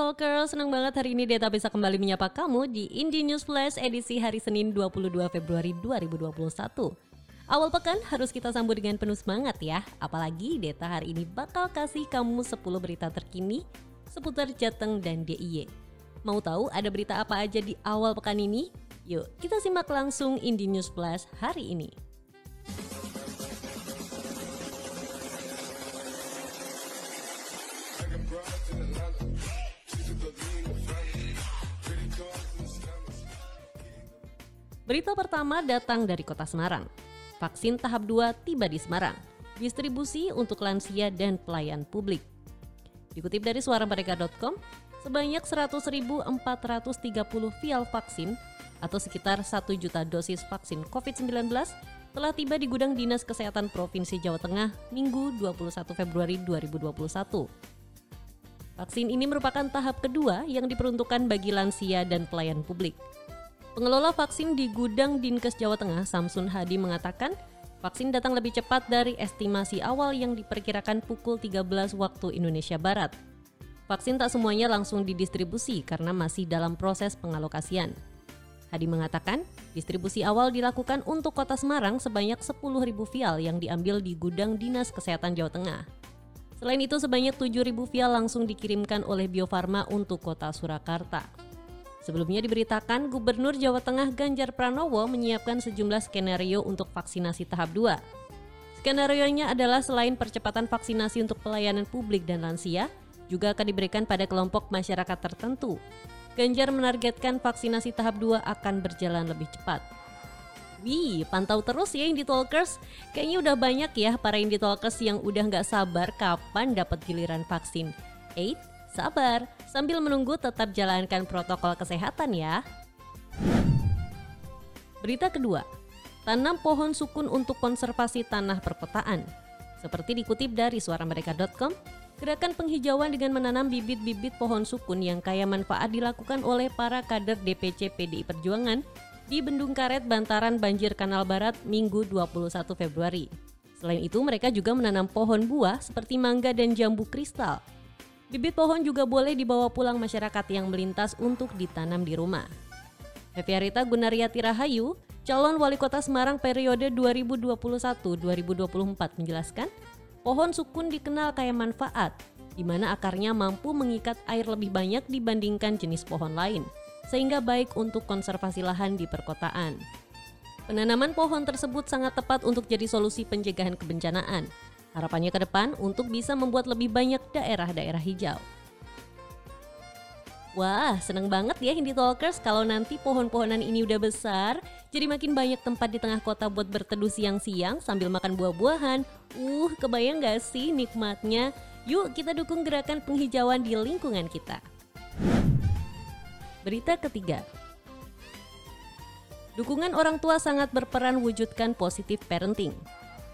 Talker, senang banget hari ini Deta bisa kembali menyapa kamu di Indie News Flash edisi hari Senin 22 Februari 2021. Awal pekan harus kita sambut dengan penuh semangat ya, apalagi Deta hari ini bakal kasih kamu 10 berita terkini seputar Jateng dan DIY. Mau tahu ada berita apa aja di awal pekan ini? Yuk kita simak langsung Indie News Flash hari ini. Berita pertama datang dari kota Semarang. Vaksin tahap 2 tiba di Semarang. Distribusi untuk lansia dan pelayan publik. Dikutip dari suaramereka.com, sebanyak 100.430 vial vaksin atau sekitar 1 juta dosis vaksin COVID-19 telah tiba di gudang Dinas Kesehatan Provinsi Jawa Tengah Minggu 21 Februari 2021. Vaksin ini merupakan tahap kedua yang diperuntukkan bagi lansia dan pelayan publik. Pengelola vaksin di gudang Dinkes Jawa Tengah, Samsun Hadi mengatakan, vaksin datang lebih cepat dari estimasi awal yang diperkirakan pukul 13 waktu Indonesia Barat. Vaksin tak semuanya langsung didistribusi karena masih dalam proses pengalokasian. Hadi mengatakan, distribusi awal dilakukan untuk kota Semarang sebanyak 10.000 vial yang diambil di gudang Dinas Kesehatan Jawa Tengah. Selain itu, sebanyak 7.000 vial langsung dikirimkan oleh Bio Farma untuk kota Surakarta. Sebelumnya diberitakan Gubernur Jawa Tengah Ganjar Pranowo menyiapkan sejumlah skenario untuk vaksinasi tahap 2. Skenario-nya adalah selain percepatan vaksinasi untuk pelayanan publik dan lansia, juga akan diberikan pada kelompok masyarakat tertentu. Ganjar menargetkan vaksinasi tahap 2 akan berjalan lebih cepat. Wih, pantau terus ya Indie Talkers. Kayaknya udah banyak ya para Indie Talkers yang udah nggak sabar kapan dapat giliran vaksin. Eight, sabar, Sambil menunggu tetap jalankan protokol kesehatan ya. Berita kedua, tanam pohon sukun untuk konservasi tanah perkotaan. Seperti dikutip dari suaramereka.com, gerakan penghijauan dengan menanam bibit-bibit pohon sukun yang kaya manfaat dilakukan oleh para kader DPC PDI Perjuangan di Bendung Karet, Bantaran, Banjir Kanal Barat, Minggu 21 Februari. Selain itu, mereka juga menanam pohon buah seperti mangga dan jambu kristal Bibit pohon juga boleh dibawa pulang masyarakat yang melintas untuk ditanam di rumah. Feviarita Gunariati Rahayu, calon wali kota Semarang periode 2021-2024 menjelaskan, pohon sukun dikenal kaya manfaat, di mana akarnya mampu mengikat air lebih banyak dibandingkan jenis pohon lain, sehingga baik untuk konservasi lahan di perkotaan. Penanaman pohon tersebut sangat tepat untuk jadi solusi pencegahan kebencanaan, Harapannya ke depan untuk bisa membuat lebih banyak daerah-daerah hijau. Wah, seneng banget ya Hindi Talkers kalau nanti pohon-pohonan ini udah besar, jadi makin banyak tempat di tengah kota buat berteduh siang-siang sambil makan buah-buahan. Uh, kebayang gak sih nikmatnya? Yuk kita dukung gerakan penghijauan di lingkungan kita. Berita ketiga, Dukungan orang tua sangat berperan wujudkan positif parenting.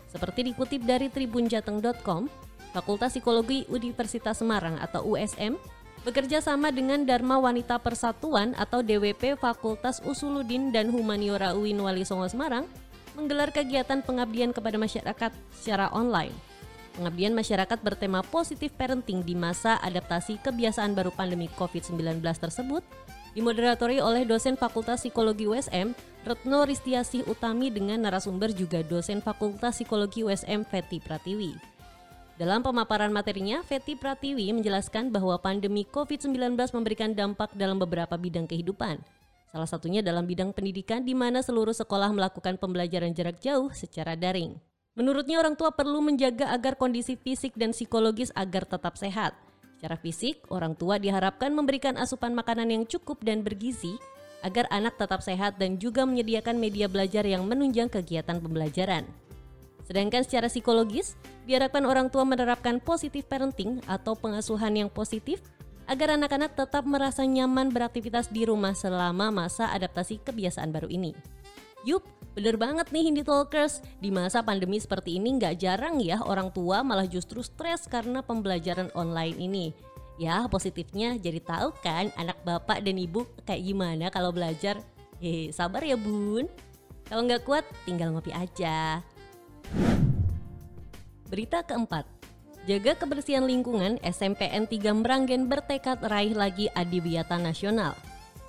Seperti dikutip dari tribunjateng.com, Fakultas Psikologi Universitas Semarang atau USM bekerja sama dengan Dharma Wanita Persatuan atau DWP Fakultas Usuludin dan Humaniora UIN Wali Songo Semarang menggelar kegiatan pengabdian kepada masyarakat secara online. Pengabdian masyarakat bertema positif parenting di masa adaptasi kebiasaan baru pandemi COVID-19 tersebut dimoderatori oleh dosen Fakultas Psikologi USM Retno Ristiasih Utami dengan narasumber juga dosen Fakultas Psikologi USM Feti Pratiwi. Dalam pemaparan materinya, Feti Pratiwi menjelaskan bahwa pandemi COVID-19 memberikan dampak dalam beberapa bidang kehidupan. Salah satunya dalam bidang pendidikan di mana seluruh sekolah melakukan pembelajaran jarak jauh secara daring. Menurutnya orang tua perlu menjaga agar kondisi fisik dan psikologis agar tetap sehat. Secara fisik, orang tua diharapkan memberikan asupan makanan yang cukup dan bergizi agar anak tetap sehat dan juga menyediakan media belajar yang menunjang kegiatan pembelajaran. Sedangkan secara psikologis, diharapkan orang tua menerapkan positif parenting atau pengasuhan yang positif agar anak-anak tetap merasa nyaman beraktivitas di rumah selama masa adaptasi kebiasaan baru ini. Yup, bener banget nih Hindi Talkers. Di masa pandemi seperti ini nggak jarang ya orang tua malah justru stres karena pembelajaran online ini. Ya positifnya jadi tahu kan anak bapak dan ibu kayak gimana kalau belajar. Hehe, sabar ya bun. Kalau nggak kuat tinggal ngopi aja. Berita keempat, Jaga kebersihan lingkungan, SMPN 3 Meranggen bertekad raih lagi Adiwiyata Nasional.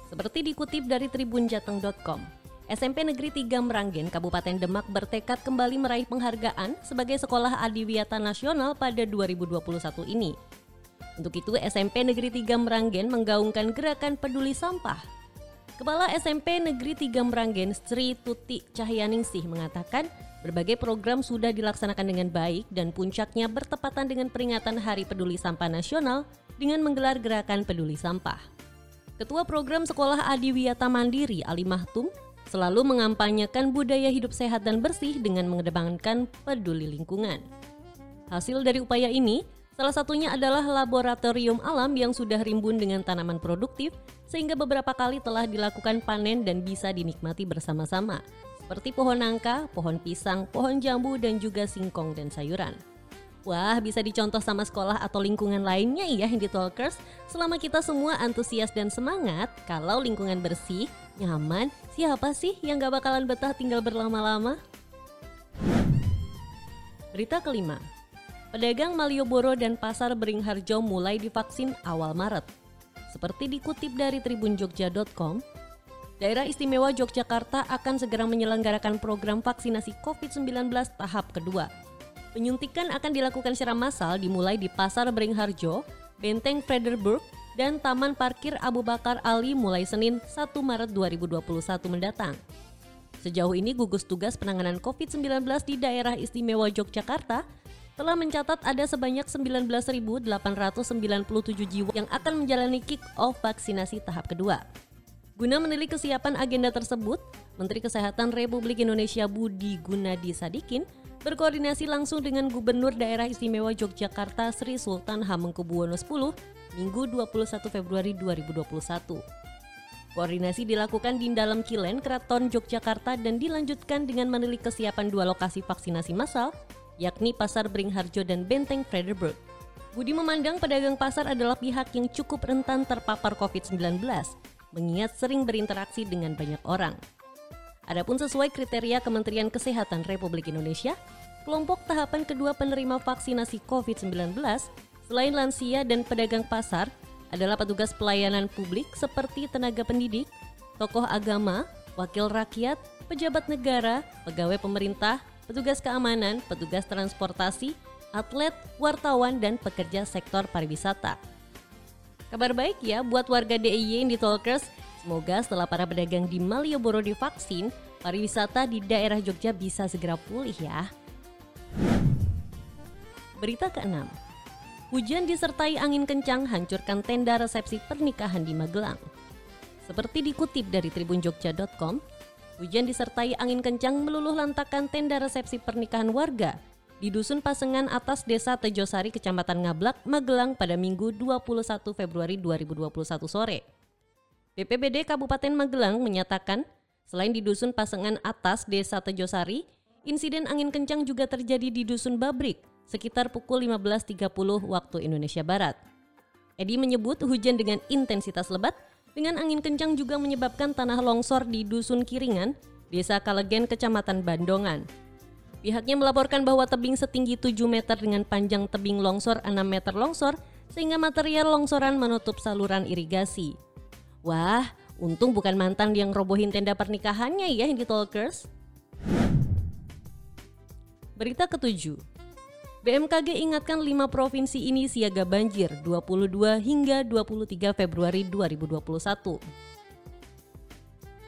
Seperti dikutip dari tribunjateng.com, SMP Negeri 3 Meranggen, Kabupaten Demak bertekad kembali meraih penghargaan sebagai Sekolah Adiwiyata Nasional pada 2021 ini. Untuk itu, SMP Negeri 3 Meranggen menggaungkan gerakan peduli sampah. Kepala SMP Negeri 3 Meranggen, Sri Tuti Cahyaningsih mengatakan, Berbagai program sudah dilaksanakan dengan baik dan puncaknya bertepatan dengan peringatan Hari Peduli Sampah Nasional dengan menggelar gerakan peduli sampah. Ketua Program Sekolah Adiwiyata Mandiri Ali Mahtum selalu mengampanyekan budaya hidup sehat dan bersih dengan mengedepankan peduli lingkungan. Hasil dari upaya ini, salah satunya adalah laboratorium alam yang sudah rimbun dengan tanaman produktif sehingga beberapa kali telah dilakukan panen dan bisa dinikmati bersama-sama seperti pohon nangka, pohon pisang, pohon jambu, dan juga singkong dan sayuran. Wah, bisa dicontoh sama sekolah atau lingkungan lainnya ya Handy Talkers. Selama kita semua antusias dan semangat, kalau lingkungan bersih, nyaman, siapa sih yang gak bakalan betah tinggal berlama-lama? Berita kelima, pedagang Malioboro dan Pasar Beringharjo mulai divaksin awal Maret. Seperti dikutip dari tribunjogja.com, Daerah Istimewa Yogyakarta akan segera menyelenggarakan program vaksinasi COVID-19 tahap kedua. Penyuntikan akan dilakukan secara massal dimulai di Pasar Beringharjo, Benteng Frederburg, dan Taman Parkir Abu Bakar Ali mulai Senin 1 Maret 2021 mendatang. Sejauh ini gugus tugas penanganan COVID-19 di daerah istimewa Yogyakarta telah mencatat ada sebanyak 19.897 jiwa yang akan menjalani kick-off vaksinasi tahap kedua. Guna menilik kesiapan agenda tersebut, Menteri Kesehatan Republik Indonesia Budi Gunadi Sadikin berkoordinasi langsung dengan Gubernur Daerah Istimewa Yogyakarta Sri Sultan Hamengkubuwono X Minggu 21 Februari 2021. Koordinasi dilakukan di dalam Kilen Keraton Yogyakarta dan dilanjutkan dengan menilik kesiapan dua lokasi vaksinasi massal, yakni Pasar Beringharjo dan Benteng Frederberg. Budi memandang pedagang pasar adalah pihak yang cukup rentan terpapar COVID-19 mengingat sering berinteraksi dengan banyak orang. Adapun sesuai kriteria Kementerian Kesehatan Republik Indonesia, kelompok tahapan kedua penerima vaksinasi COVID-19 selain lansia dan pedagang pasar adalah petugas pelayanan publik seperti tenaga pendidik, tokoh agama, wakil rakyat, pejabat negara, pegawai pemerintah, petugas keamanan, petugas transportasi, atlet, wartawan, dan pekerja sektor pariwisata. Kabar baik ya buat warga DIY di Talkers. Semoga setelah para pedagang di Malioboro divaksin, pariwisata di daerah Jogja bisa segera pulih ya. Berita ke-6. Hujan disertai angin kencang hancurkan tenda resepsi pernikahan di Magelang. Seperti dikutip dari tribunjogja.com, hujan disertai angin kencang meluluh lantakan tenda resepsi pernikahan warga di Dusun Pasengan atas Desa Tejosari, Kecamatan Ngablak, Magelang pada Minggu 21 Februari 2021 sore. BPBD Kabupaten Magelang menyatakan, selain di Dusun Pasengan atas Desa Tejosari, insiden angin kencang juga terjadi di Dusun Babrik sekitar pukul 15.30 waktu Indonesia Barat. Edi menyebut hujan dengan intensitas lebat dengan angin kencang juga menyebabkan tanah longsor di Dusun Kiringan, Desa Kalegen, Kecamatan Bandongan. Pihaknya melaporkan bahwa tebing setinggi 7 meter dengan panjang tebing longsor 6 meter longsor sehingga material longsoran menutup saluran irigasi. Wah, untung bukan mantan yang robohin tenda pernikahannya ya Hindi Talkers. Berita ketujuh. BMKG ingatkan 5 provinsi ini siaga banjir 22 hingga 23 Februari 2021.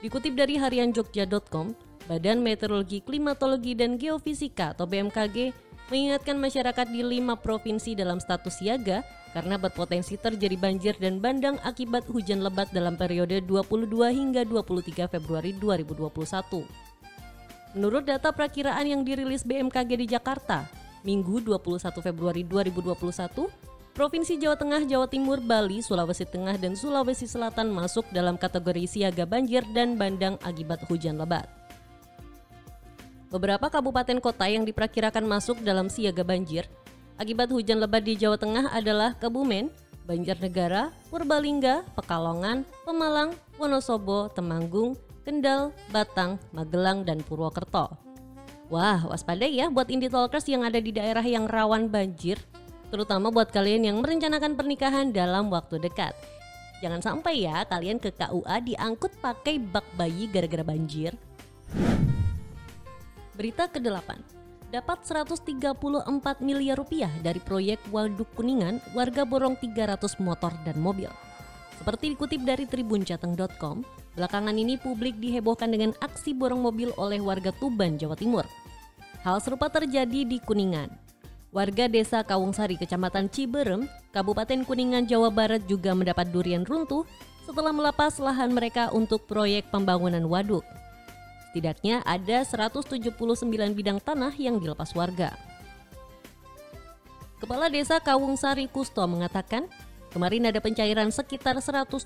Dikutip dari harianjogja.com, Badan Meteorologi, Klimatologi, dan Geofisika atau BMKG mengingatkan masyarakat di lima provinsi dalam status siaga karena berpotensi terjadi banjir dan bandang akibat hujan lebat dalam periode 22 hingga 23 Februari 2021. Menurut data perakiraan yang dirilis BMKG di Jakarta, Minggu 21 Februari 2021, Provinsi Jawa Tengah, Jawa Timur, Bali, Sulawesi Tengah, dan Sulawesi Selatan masuk dalam kategori siaga banjir dan bandang akibat hujan lebat. Beberapa kabupaten kota yang diperkirakan masuk dalam siaga banjir akibat hujan lebat di Jawa Tengah adalah Kebumen, Banjarnegara, Purbalingga, Pekalongan, Pemalang, Wonosobo, Temanggung, Kendal, Batang, Magelang, dan Purwokerto. Wah, waspada ya buat indie talkers yang ada di daerah yang rawan banjir. terutama buat kalian yang merencanakan pernikahan dalam waktu dekat. Jangan sampai ya kalian ke KUA diangkut pakai bak bayi gara-gara banjir. Berita ke-8 dapat 134 miliar rupiah dari proyek Waduk Kuningan, warga borong 300 motor dan mobil. Seperti dikutip dari tribunjateng.com, belakangan ini publik dihebohkan dengan aksi borong mobil oleh warga Tuban, Jawa Timur. Hal serupa terjadi di Kuningan. Warga desa Kawungsari, Kecamatan Ciberem, Kabupaten Kuningan, Jawa Barat juga mendapat durian runtuh setelah melepas lahan mereka untuk proyek pembangunan waduk. Setidaknya ada 179 bidang tanah yang dilepas warga. Kepala Desa Kawung Sari Kusto mengatakan, kemarin ada pencairan sekitar 179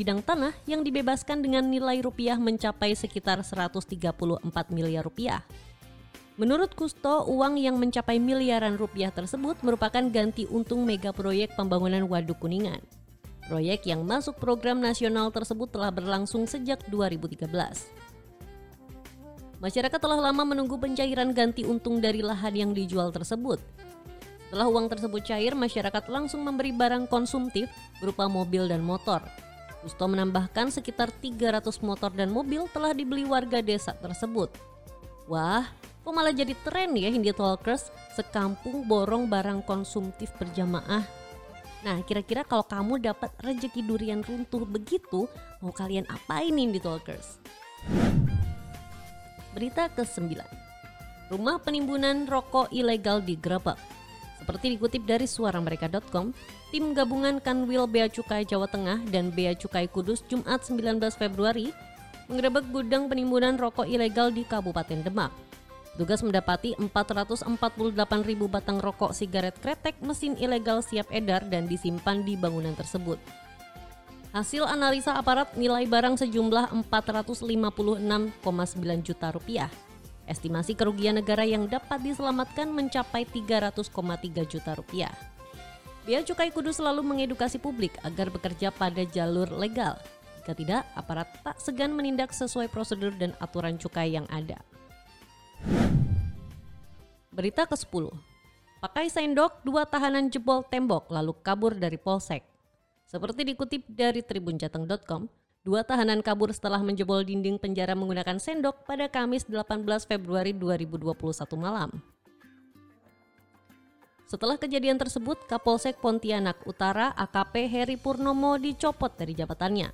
bidang tanah yang dibebaskan dengan nilai rupiah mencapai sekitar 134 miliar rupiah. Menurut Kusto, uang yang mencapai miliaran rupiah tersebut merupakan ganti untung mega proyek pembangunan Waduk Kuningan. Proyek yang masuk program nasional tersebut telah berlangsung sejak 2013. Masyarakat telah lama menunggu pencairan ganti untung dari lahan yang dijual tersebut. Setelah uang tersebut cair, masyarakat langsung memberi barang konsumtif berupa mobil dan motor. Gusto menambahkan sekitar 300 motor dan mobil telah dibeli warga desa tersebut. Wah, kok malah jadi tren ya Hindi Talkers sekampung borong barang konsumtif berjamaah. Nah, kira-kira kalau kamu dapat rezeki durian runtuh begitu, mau kalian apain Hindi Talkers? Berita ke-9. Rumah penimbunan rokok ilegal digerebek. Seperti dikutip dari suaramereka.com, tim gabungan Kanwil Bea Cukai Jawa Tengah dan Bea Cukai Kudus Jumat 19 Februari menggerebek gudang penimbunan rokok ilegal di Kabupaten Demak. Tugas mendapati 448 ribu batang rokok sigaret kretek mesin ilegal siap edar dan disimpan di bangunan tersebut. Hasil analisa aparat nilai barang sejumlah 456,9 juta rupiah. Estimasi kerugian negara yang dapat diselamatkan mencapai 300,3 juta rupiah. Bea Cukai Kudus selalu mengedukasi publik agar bekerja pada jalur legal. Jika tidak, aparat tak segan menindak sesuai prosedur dan aturan cukai yang ada. Berita ke-10. Pakai sendok, dua tahanan jebol tembok lalu kabur dari polsek. Seperti dikutip dari tribunjateng.com, dua tahanan kabur setelah menjebol dinding penjara menggunakan sendok pada Kamis 18 Februari 2021 malam. Setelah kejadian tersebut, Kapolsek Pontianak Utara AKP Heri Purnomo dicopot dari jabatannya.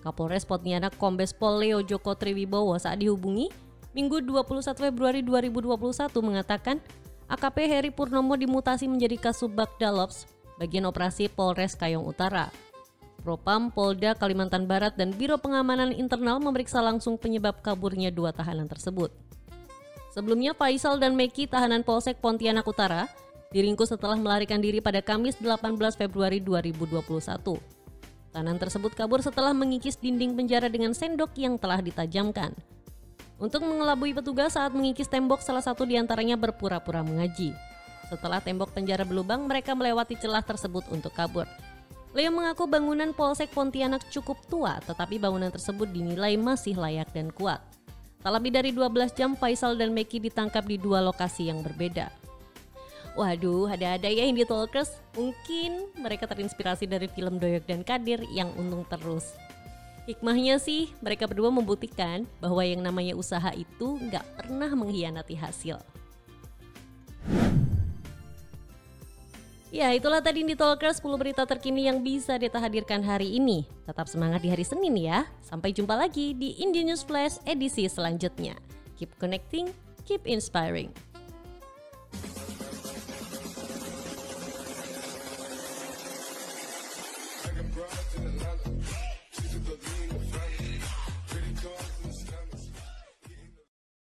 Kapolres Pontianak Kombes Pol Leo Joko Triwibowo saat dihubungi Minggu 21 Februari 2021 mengatakan AKP Heri Purnomo dimutasi menjadi Kasubag Dalops bagian operasi Polres Kayong Utara. Propam Polda Kalimantan Barat dan Biro Pengamanan Internal memeriksa langsung penyebab kaburnya dua tahanan tersebut. Sebelumnya Faisal dan Meki tahanan Polsek Pontianak Utara diringkus setelah melarikan diri pada Kamis 18 Februari 2021. Tahanan tersebut kabur setelah mengikis dinding penjara dengan sendok yang telah ditajamkan. Untuk mengelabui petugas saat mengikis tembok salah satu di antaranya berpura-pura mengaji. Setelah tembok penjara berlubang, mereka melewati celah tersebut untuk kabur. Leo mengaku bangunan Polsek Pontianak cukup tua, tetapi bangunan tersebut dinilai masih layak dan kuat. Tak lebih dari 12 jam, Faisal dan Meki ditangkap di dua lokasi yang berbeda. Waduh, ada-ada ya Indie Talkers. Mungkin mereka terinspirasi dari film Doyok dan Kadir yang untung terus. Hikmahnya sih, mereka berdua membuktikan bahwa yang namanya usaha itu nggak pernah mengkhianati hasil. Ya, itulah tadi di Talker 10 berita terkini yang bisa kita hadirkan hari ini. Tetap semangat di hari Senin ya. Sampai jumpa lagi di Indie News Flash edisi selanjutnya. Keep connecting, keep inspiring.